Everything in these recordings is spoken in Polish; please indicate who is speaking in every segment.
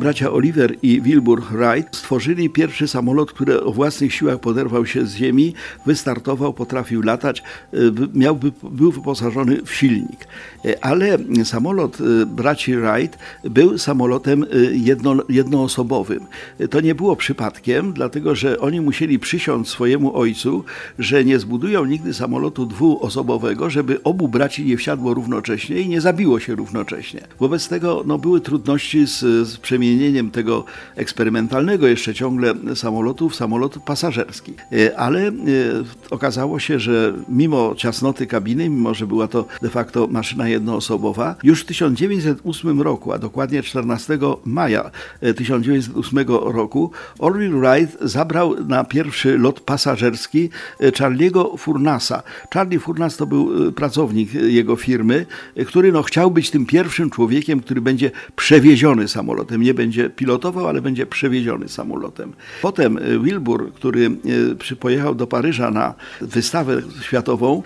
Speaker 1: Bracia Oliver i Wilbur Wright stworzyli pierwszy samolot, który o własnych siłach poderwał się z ziemi, wystartował, potrafił latać, y, miałby, był wyposażony w silnik. Y, Ale samolot y, braci Wright był samolotem jedno, jednoosobowym. To nie było przypadkiem, dlatego że oni musieli przysiąc swojemu ojcu, że nie zbudują nigdy samolotu dwuosobowego, żeby obu braci nie wsiadło równocześnie i nie zabiło się równocześnie. Wobec tego no, były trudności z, z przemienieniem tego eksperymentalnego jeszcze ciągle samolotu w samolot pasażerski. E, ale e, okazało się, że mimo ciasnoty kabiny, mimo że była to de facto maszyna jednoosobowa, już w 1908 roku, a dokładnie 14 maja 1908 e, roku, Orville Wright zabrał na pierwszy lot pasażerski Charlie'ego Furnasa. Charlie Furnas to był pracownik jego firmy, który no, chciał być tym pierwszym człowiekiem, który będzie przewieziony samolotem, nie będzie pilotował, ale będzie przewieziony samolotem. Potem e, Wilbur, który e, pojechał do Paryża na wystawę światową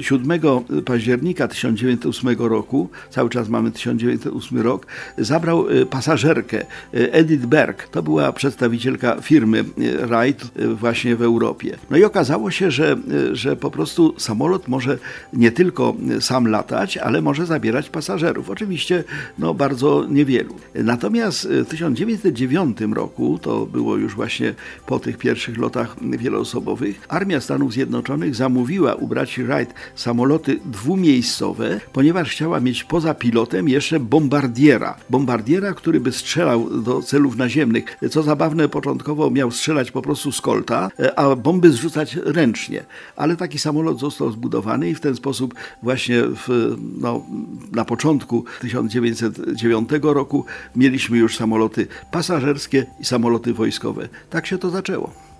Speaker 1: 7 e, października 1908 roku, cały czas mamy 1908 rok, zabrał pasażerkę Edith Berg. To była przedstawicielka firmy Wright właśnie w Europie. No i okazało się, że, że po prostu samolot może nie tylko sam latać, ale może zabierać pasażerów. Oczywiście no, bardzo niewielu. Natomiast w 1909 roku, to było już właśnie po tych pierwszych lotach wieloosobowych, Armia Stanów Zjednoczonych zamówiła u braci Wright samoloty dwumiejscowe, ponieważ chciała mieć poza pilotem jeszcze bombardiera. Bombardiera, który by strzelał do celów naziemnych. Co zabawne, początkowo miał strzelać po prostu z kolta, a bomby zrzucać ręcznie. Ale taki samolot został zbudowany i w ten sposób właśnie w, no, na początku 1909 roku mieliśmy już samoloty pasażerskie i samoloty wojskowe. Tak się to zaczęło.